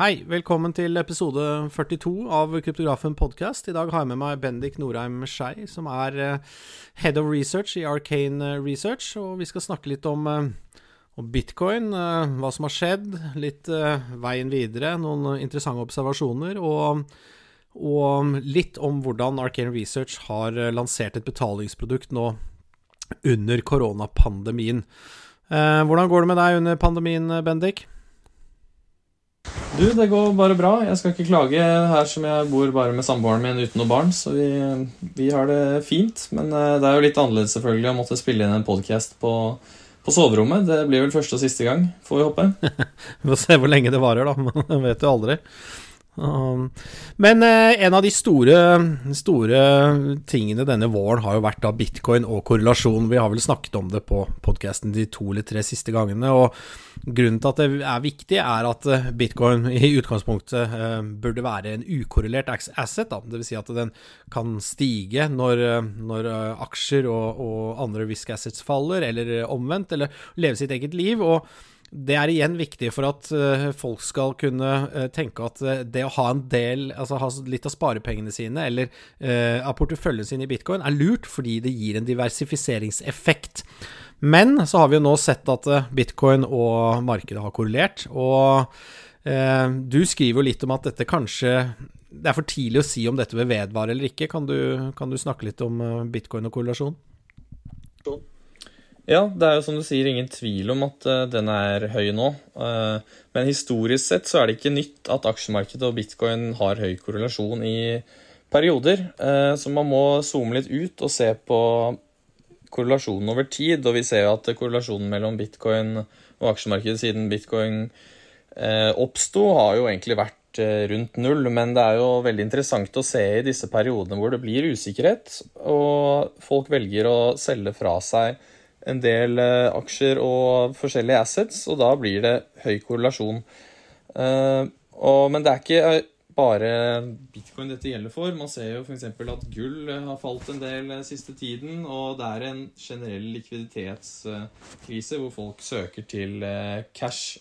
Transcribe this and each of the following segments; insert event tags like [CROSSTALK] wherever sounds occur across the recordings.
Hei, velkommen til episode 42 av Kryptografen podcast. I dag har jeg med meg Bendik Norheim Skei, som er uh, head of research i Arcane Research. Og vi skal snakke litt om, uh, om bitcoin, uh, hva som har skjedd, litt veien videre, noen interessante observasjoner, og, og, litt om hvordan Arcane Research har lansert et betalingsprodukt nå under koronapandemien. hvordan går det med deg under pandemien, Bendik? Du, det går bare bra. Jeg skal ikke klage her som jeg bor bare med samboeren min uten noe barn, så vi, vi, har det fint. Men eh, det er jo litt annerledes selvfølgelig å måtte spille inn en podkast på, på, soverommet. Det blir vel første og siste gang, får vi håpe. [LAUGHS] vi får se hvor lenge det varer, da. [LAUGHS] Man vet jo aldri. Um, men eh, en av de store, store, tingene denne våren har jo vært da bitcoin og korrelasjon. Vi har vel snakket om det på podkasten de to eller tre siste gangene. og Grunnen til at det er viktig, er at eh, bitcoin i utgangspunktet eh, burde være en ukorrelert asset. Dvs. Si at den kan stige når, når aksjer og, og andre risk assets faller, eller omvendt, eller leve sitt eget liv. og det er igjen viktig for at uh, folk skal kunne uh, tenke at uh, det å ha en del, altså ha litt av sparepengene sine eller av porteføljen sin i bitcoin, er lurt fordi det gir en diversifiseringseffekt. Men så har vi jo nå sett at bitcoin og markedet har korrelert. Og du skriver jo litt om at dette kanskje Det er for tidlig å si om dette vil vedvare eller ikke. Kan du, kan du snakke litt om bitcoin og korrelasjon? Ja, det er jo som du sier ingen tvil om at uh, den er høy nå. Uh, men historisk sett så er det ikke nytt at aksjemarkedet og bitcoin har høy korrelasjon i perioder. Uh, så man må zoome litt ut og se på korrelasjonen over tid. Og vi ser jo at korrelasjonen mellom bitcoin og aksjemarkedet siden bitcoin oppsto, har jo egentlig vært rundt null. Men det er jo veldig interessant å se i disse periodene hvor det blir usikkerhet, og folk velger å selge fra seg en del eh, aksjer og forskjellige assets, og da blir det høy korrelasjon. Eh, og, men det er ikke eh, bare bitcoin dette gjelder for. Man ser jo f.eks. at gull har falt en del siste tiden, og det er en generell likviditetskrise hvor folk søker til cash.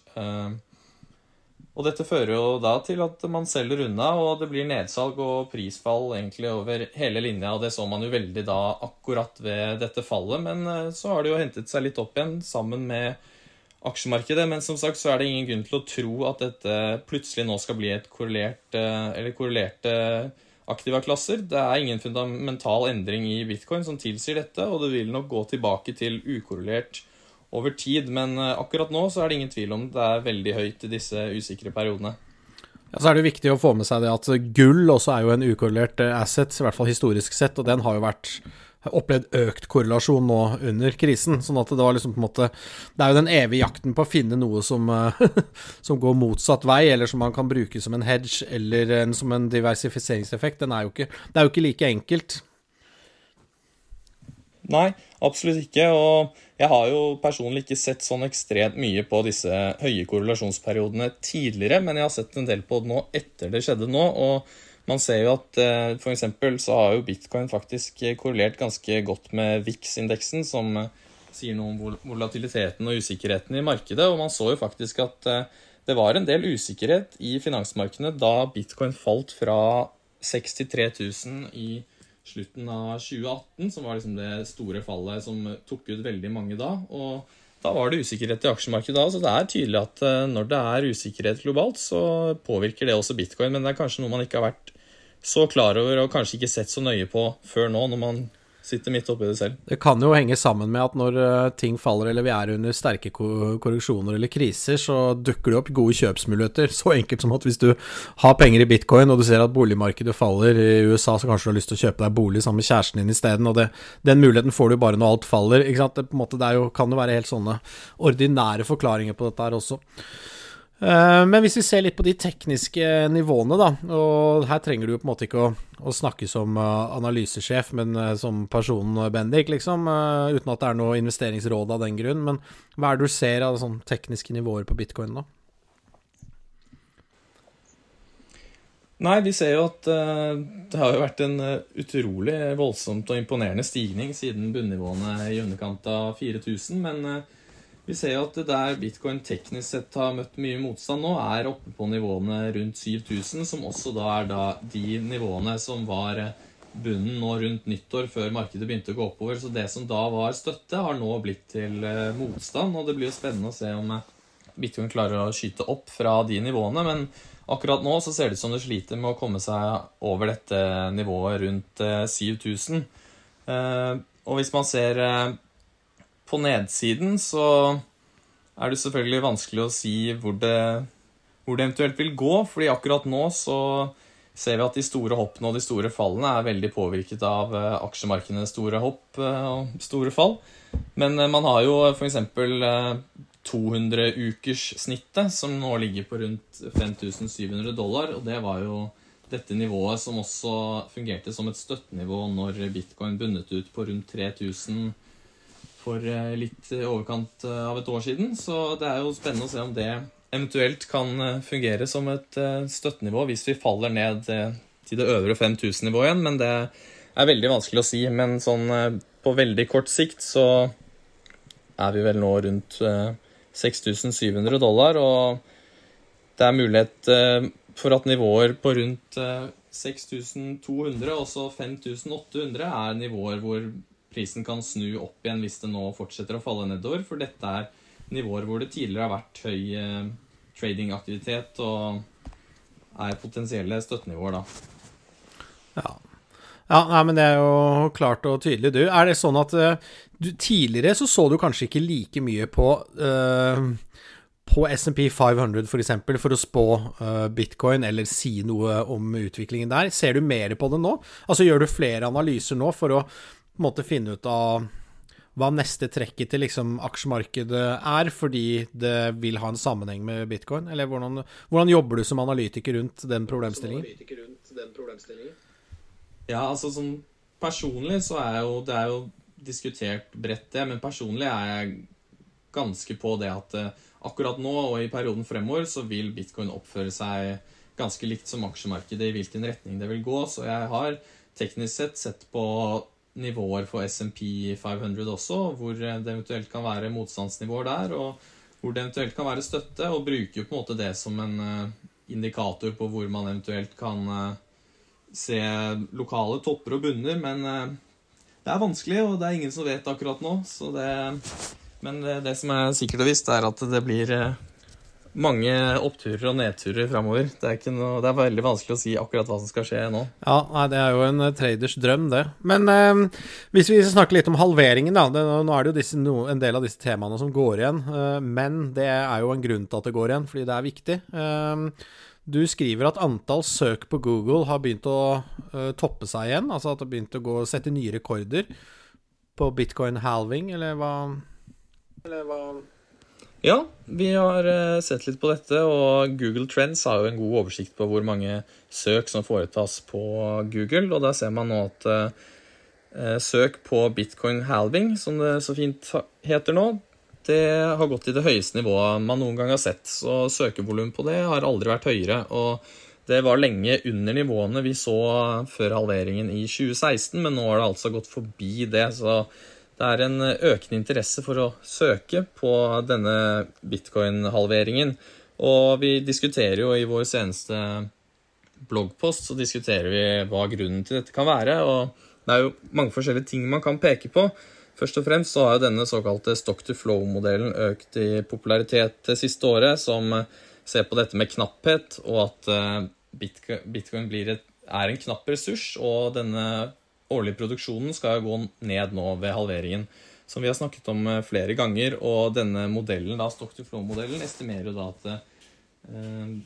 Og dette fører jo da til at man selger unna, og det blir nedsalg og prisfall egentlig over hele linja. Og det så man jo veldig da akkurat ved dette fallet, men eh, så har det jo hentet seg litt opp igjen sammen med aksjemarkedet. Men som sagt så er det ingen grunn til å tro at dette plutselig nå skal bli et korrelert, eh, eller korrelerte aktiva klasser. Det er ingen fundamental endring i bitcoin som tilsier dette, og det vil nok gå tilbake til ukorrelert over tid. Men eh, akkurat nå så er det ingen tvil om det er veldig høyt i disse usikre periodene. Ja, så er det viktig å få med seg det at gull også er jo en ukorrelert eh, asset, i hvert fall historisk sett, og den har jo vært opplevd økt korrelasjon nå under krisen. sånn at det var liksom på en måte Det er jo den evige jakten på å finne noe som, eh, [LAUGHS] som går motsatt vei, eller som man kan bruke som en hedge eller en, som en diversifiseringseffekt. Den er jo ikke, det er jo ikke like enkelt. Nei, absolutt ikke. Og jeg har jo personlig ikke sett sånn ekstremt mye på disse høye korrelasjonsperiodene tidligere, men jeg har sett en del på det nå etter det skjedde nå. og man ser jo at eh, f.eks. så har jo bitcoin faktisk korrelert ganske godt med VIX-indeksen, som eh, sier noe om volatiliteten og usikkerheten i markedet. Og man så jo faktisk at eh, det var en del usikkerhet i finansmarkedene da bitcoin falt fra 63 000 i 2022 slutten av 2018, som var liksom det store fallet som tok ut veldig mange da. Og da var det usikkerhet i aksjemarkedet da, så det er tydelig at eh, når det er usikkerhet globalt, så påvirker det også bitcoin. Men det er kanskje noe man ikke har vært så klar over og kanskje ikke sett så nøye på før nå, når man sitter midt oppi det selv. Det kan jo henge sammen med at når eh, ting faller eller vi er under sterke korreksjoner eller kriser, så dukker det opp gode kjøpsmuligheter. [LAUGHS] Så enkelt som at hvis du har penger i bitcoin og du ser at boligmarkedet faller i USA, så kanskje du har lyst til å kjøpe deg bolig sammen med kjæresten din isteden. Og det, den muligheten får du bare når alt faller. Det, måte, det jo, kan jo være helt sånne ordinære forklaringer på dette her også. Eh, men hvis vi ser litt på de tekniske nivåene, da, og her trenger du jo på en måte ikke å, å snakke som eh, analysesjef, men eh, som personen Bendik, liksom, uten at det er noe investeringsråd av den grunn. Men hva er det du ser av sånn tekniske nivåer på bitcoin da? Nei, vi ser jo at det har jo vært en utrolig voldsomt og imponerende stigning siden bunnivåene i underkant av 4000. Men Vi ser jo at der bitcoin teknisk sett har møtt mye motstand nå, er oppe på nivåene rundt 7000, som også da er da de nivåene som var bunnen nå rundt nyttår, før markedet begynte å gå oppover. Så det som da var støtte, har nå blitt til eh, motstand, og det blir jo spennende å se om eh, bitcoin klarer å skyte opp fra de nivåene. Men akkurat nå så ser det ut som det sliter med å komme seg over dette nivået rundt 7000. Og hvis man ser på nedsiden så er det selvfølgelig vanskelig å si hvor det, hvor det eventuelt vil gå, fordi akkurat nå så ser vi at de store hoppene og de store fallene er veldig påvirket av eh, aksjemarkedenes store hopp eh, og store fall. Men eh, man har jo f.eks. 200-ukerssnittet, som nå ligger på rundt 5700 dollar. Og det var jo dette nivået som også fungerte som et støttenivå når bitcoin bundet ut på rundt 3000 for eh, litt i overkant eh, av et år siden. Så det er jo spennende å se om det eventuelt kan eh, fungere som et støttenivå hvis vi faller ned til det øvre 5000-nivået igjen. Men det er veldig vanskelig å si. Men sånn på veldig kort sikt så er vi vel nå rundt 6700 dollar, og det er mulighet for at nivåer på rundt 6200, også 5800, er nivåer hvor prisen kan snu opp igjen hvis det nå fortsetter å falle nedover. For dette er nivåer hvor det tidligere har vært høy eh, tradingaktivitet og er potensielle støttenivåer, da. Ja. ja nei, men det er jo klart og tydelig, du. Er det sånn at uh, du, tidligere så så du kanskje ikke like mye på uh, på SMP 500 f.eks. For, eksempel, for å spå uh, bitcoin eller si noe om utviklingen der. Ser du mer på det nå? Altså Gjør du flere analyser nå for å på en måte finne ut av hva neste trekket til liksom aksjemarkedet er, fordi det vil ha en sammenheng med bitcoin? Eller hvordan, hvordan jobber du som analytiker rundt den problemstillingen? Ja, altså sånn personlig så er jo det er jo diskutert bredt, det. Men personlig er jeg ganske på det at uh, akkurat nå og i perioden fremover så vil bitcoin oppføre seg ganske likt som aksjemarkedet i hvilken retning det vil gå. Så jeg har teknisk sett sett på nivåer for SMP 500 også, hvor det eventuelt kan være motstandsnivåer der, og hvor det eventuelt kan være støtte, og bruker jo på en måte det som en eh, indikator på hvor man eventuelt kan eh, se lokale topper og bunner, men eh, det er vanskelig, og det er ingen som vet akkurat nå. Det, men det, det, som er sikkert og visst, er at det blir mange oppturer og nedturer framover. Det, det, er veldig vanskelig å si akkurat hva som skal skje nå. Ja, nei, Det er jo en uh, traders drøm, det. Men uh, hvis vi snakker litt om halveringen, da. Det, nå er det jo disse, no, en del av disse temaene som går igjen. Uh, men det er jo en grunn til at det går igjen, fordi det er viktig. du skriver at antall søk på Google har begynt å toppe seg igjen. Altså at det har begynt å gå, sette nye rekorder på bitcoin halving, eller hva? Eller hva ja, vi har eh, sett litt på dette, og Google Trends har jo en god oversikt på hvor mange søk som foretas på Google, og der ser man nå at eh, søk på bitcoin halving, som det så fint heter nå, det har gått til det høyeste nivået man noen gang har sett. Så søkevolum på det har aldri vært høyere. og det var lenge under nivåene vi så før halveringen i 2016, men nå har det altså gått forbi det. Så det er en økende interesse for å søke på denne bitcoin-halveringen. Og vi diskuterer jo i vår seneste bloggpost så diskuterer vi hva grunnen til dette kan være. og Det er jo mange forskjellige ting man kan peke på. Først og fremst så har jo denne såkalte stock to flow-modellen økt i popularitet det siste året, som ser på dette med knapphet, og at eh, bitcoin et, er en knapp ressurs. Og denne årlige produksjonen skal gå ned nå ved halveringen. Som vi har snakket om eh, flere ganger. Og denne modellen, da, stock to flow-modellen estimerer jo da at eh,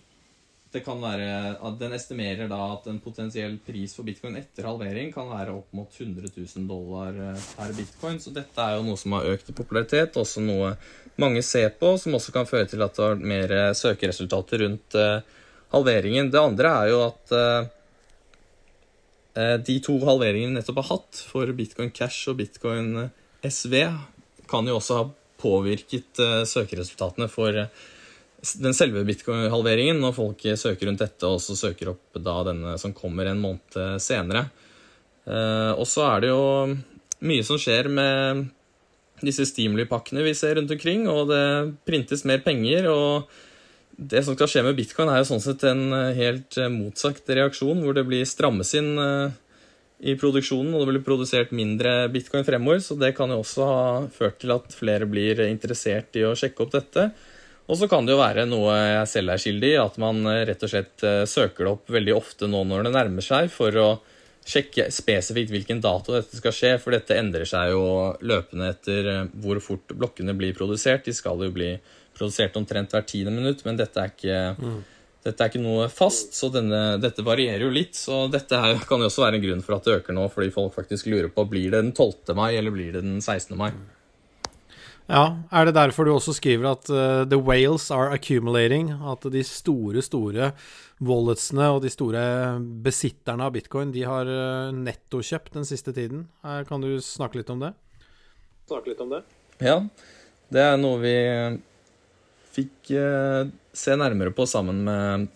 det kan være, at Den estimerer da at en potensiell pris for bitcoin etter halvering kan være opp mot 100 000 dollar eh, per bitcoin. Så dette er jo noe som har økt i popularitet, også noe mange ser på, som også kan føre til at det har mer søkeresultater rundt halveringen. Det andre er jo at de to halveringene vi nettopp har hatt for bitcoin cash og bitcoin eh, SV, kan jo også ha påvirket eh, søkeresultatene for den selve bitcoin-halveringen, når folk søker rundt dette og så søker opp da denne som kommer en måned senere. Og så er det jo mye som skjer med disse stimuli-pakkene vi ser rundt omkring, og det printes mer penger. og det som skal skje med bitcoin, er jo sånn sett en helt motsatt reaksjon, hvor det blir strammes inn i produksjonen, og det blir produsert mindre bitcoin fremover. Så det kan jo også ha ført til at flere blir interessert i å sjekke opp dette. Og så kan det jo være noe jeg selv er skyldig i, at man rett og slett søker det opp veldig ofte nå når det nærmer seg, for å sjekke spesifikt hvilken dato dette skal skje, for dette endrer seg jo løpende etter eh, hvor fort blokkene blir produsert. De skal jo bli produsert omtrent hvert tiende minutt, men dette er ikke, mm. dette er ikke noe fast, så denne, dette varierer jo litt. Så dette her kan jo også være en grunn for at det øker nå, fordi folk faktisk lurer på blir det den 12. mai eller blir det den 16. mai. Ja, Er det derfor du også skriver at uh, the whales are accumulating? At de store, store walletsene og de store besitterne av bitcoin de har uh, nettokjøpt den siste tiden? Uh, kan du snakke litt om det? Snakke litt om det? Ja, det er noe vi fikk se nærmere på sammen med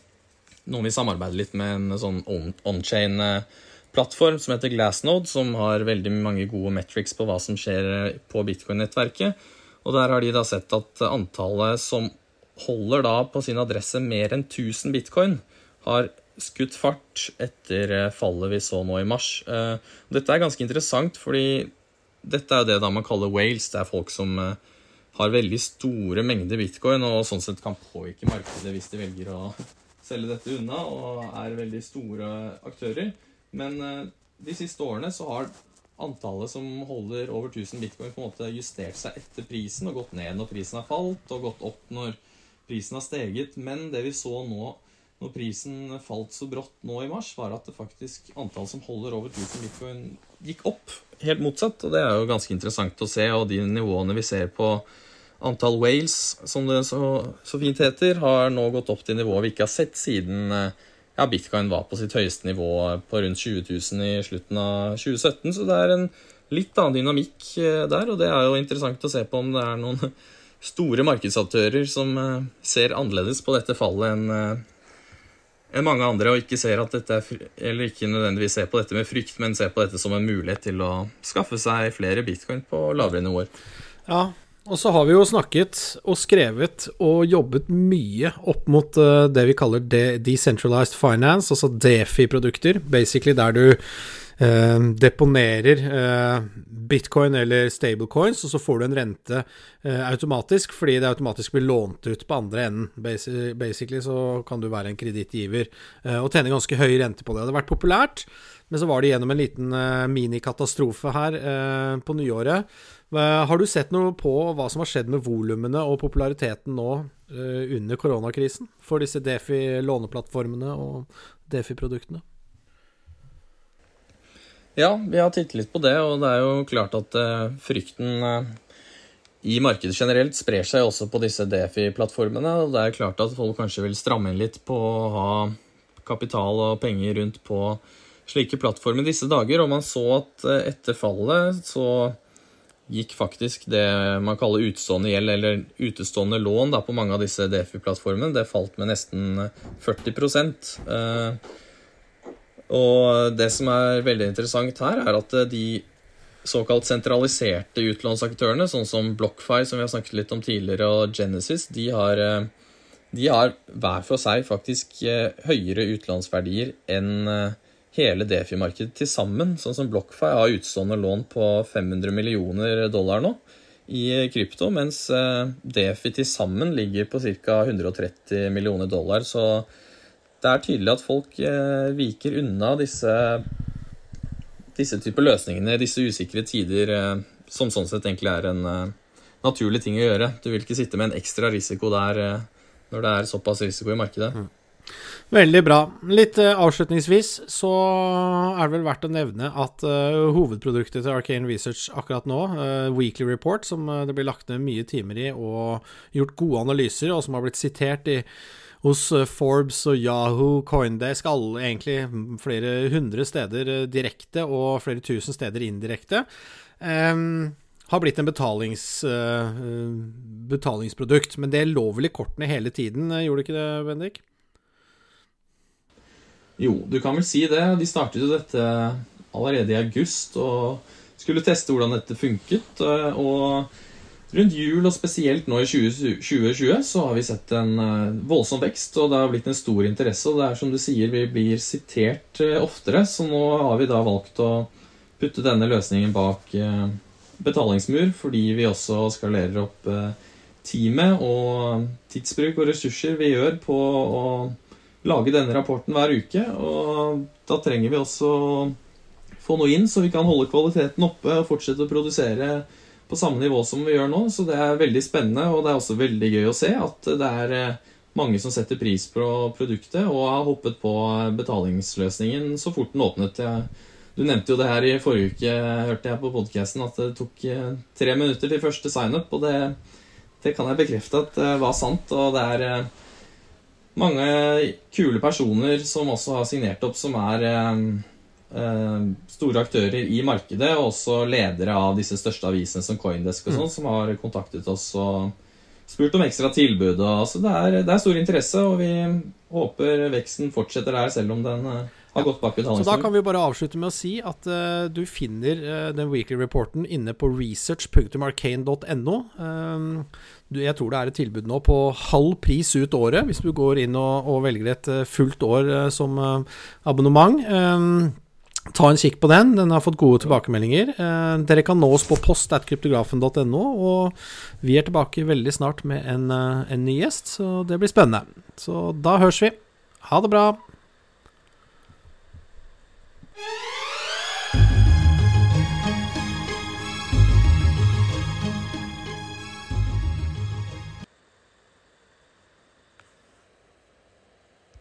noen vi samarbeider litt med, en sånn on-chain-plattform som heter Glassnode, som har veldig mange gode metrics på hva som skjer på bitcoin-nettverket. Og der har de da sett at antallet som holder da på sin adresse mer enn 1000 bitcoin, har skutt fart etter eh, fallet vi så nå i mars. Eh, dette er ganske interessant, fordi dette er det da man kaller whales. Det er folk som eh, har veldig store mengder bitcoin og sånn sett kan påvirke markedet hvis de velger å selge dette unna og er veldig store aktører. Men de siste årene så har antallet som holder over 1000 bitcoin, på en måte justert seg etter prisen og gått ned når prisen har falt, og gått opp når prisen har steget. Men det vi så nå når prisen falt så brått nå i mars, var at det faktisk antallet som holder over 1000 bitcoin, gikk opp. Helt motsatt. Og det er jo ganske interessant å se. Og de nivåene vi ser på antall whales, som det så, så fint heter, har nå gått opp til nivået vi ikke har sett siden eh, ja, bitcoin var på sitt høyeste nivå på rundt 20 000 i slutten av 2017. Så det er en litt annen dynamikk eh, der, og det er jo interessant å se på om det er noen [LAUGHS] store markedsaktører som eh, ser annerledes på dette fallet enn eh, enn mange andre, og ikke ser at dette er, eller ikke nødvendigvis ser på dette med frykt, men ser på dette som en mulighet til å skaffe seg flere bitcoin på lavere nivåer. Ja, og så har vi jo snakket og skrevet og jobbet mye opp mot uh, det vi kaller de decentralized finance, altså Defi-produkter. Basically der du uh, deponerer eh, bitcoin eller stablecoins, og så får du en rente automatisk fordi det automatisk blir lånt ut på andre enden. Basically så kan du være en kredittgiver og tjene ganske høy rente på det. Det hadde vært populært, men så var det gjennom en liten minikatastrofe her på nyåret har du sett noe på hva som har skjedd med volumene og populariteten nå under koronakrisen for disse Defi-låneplattformene og Defi-produktene? Ja, vi har tittet litt på det, og det er jo klart at uh, frykten uh, i markedet generelt sprer seg også på disse Defi-plattformene. og Det er klart at folk kanskje vil stramme inn litt på å ha kapital og penger rundt på slike plattformer disse dager. Og man så at etter fallet så gikk faktisk det man kaller utestående gjeld, eller utestående lån, da, på mange av disse DFI-plattformene. Det falt med nesten 40 eh, Og det som er veldig interessant her, er at de såkalt sentraliserte utlånsaktørene, sånn som BlockFi, som vi har snakket litt om tidligere, og Genesis, de har, eh, de har hver for seg faktisk eh, høyere utlånsverdier enn hele Defi-markedet til sammen, sånn som BlockFi, har utstående lån på 500 millioner dollar nå i krypto, mens eh, Defi til sammen ligger på ca. 130 millioner dollar. Så det er tydelig at folk eh, viker unna disse, disse typer løsningene i disse usikre tider, eh, som sånn sett egentlig er en naturlig ting å gjøre. Du vil ikke sitte med en ekstra risiko der når det er såpass risiko i markedet. Mm. Veldig bra. Litt uh, avslutningsvis så er det vel verdt å nevne at uh, hovedproduktet til Arcane Research akkurat nå, uh, Weekly Report, som det blir lagt ned mye timer i og gjort gode analyser, og som har blitt sitert i, hos Forbes og Yahoo, Coindesk, alle egentlig flere hundre steder direkte og flere tusen steder indirekte. Um, har blitt en betalings, betalingsprodukt, men det lå vel i kortene hele tiden, gjorde det ikke det, Bendik? Jo, du kan vel si det. De startet jo dette allerede i august og skulle teste hvordan dette funket. Og rundt jul, og spesielt nå i 2020, så har vi sett en voldsom vekst, og det har blitt en stor interesse. Og det er som du sier, vi blir sitert oftere, så nå har vi da valgt å putte denne løsningen bak betalingsmur, fordi vi også skalerer opp teamet og tidsbruk og ressurser vi gjør på å lage denne rapporten hver uke. Og da trenger vi også få noe inn, så vi kan holde kvaliteten oppe og fortsette å produsere på samme nivå som vi gjør nå. Så det er veldig spennende, og det er også veldig gøy å se at det er eh, mange som setter pris på produktet og har hoppet på betalingsløsningen så fort den åpnet. Du nevnte jo det her i forrige uke, hørte jeg på podkasten, at det tok eh, tre minutter til første signup. Og det, det, kan jeg bekrefte at det var sant. Og det er eh, mange kule personer som også har signert opp, som er eh, eh, store aktører i markedet, og også ledere av disse største avisene som Coindesk og sånn, mm. som har kontaktet oss og spurt om ekstra tilbud. Altså, det, er, det, er, stor interesse, og vi håper veksten fortsetter der, selv om den uh, har gått bak Så da kan vi bare avslutte med å si at uh, du finner uh, den weekly reporten inne på research.arcane.no. Um, jeg tror det er et tilbud nå på halv pris ut året, hvis du går inn og, og velger et fullt år som abonnement. Um, Ta en kikk på den. Den har fått gode tilbakemeldinger. Eh, dere kan nå oss på post.kryptografen.no, og vi er tilbake veldig snart med en, eh, en ny gjest, så det blir spennende. Så da høres vi. Ha det bra.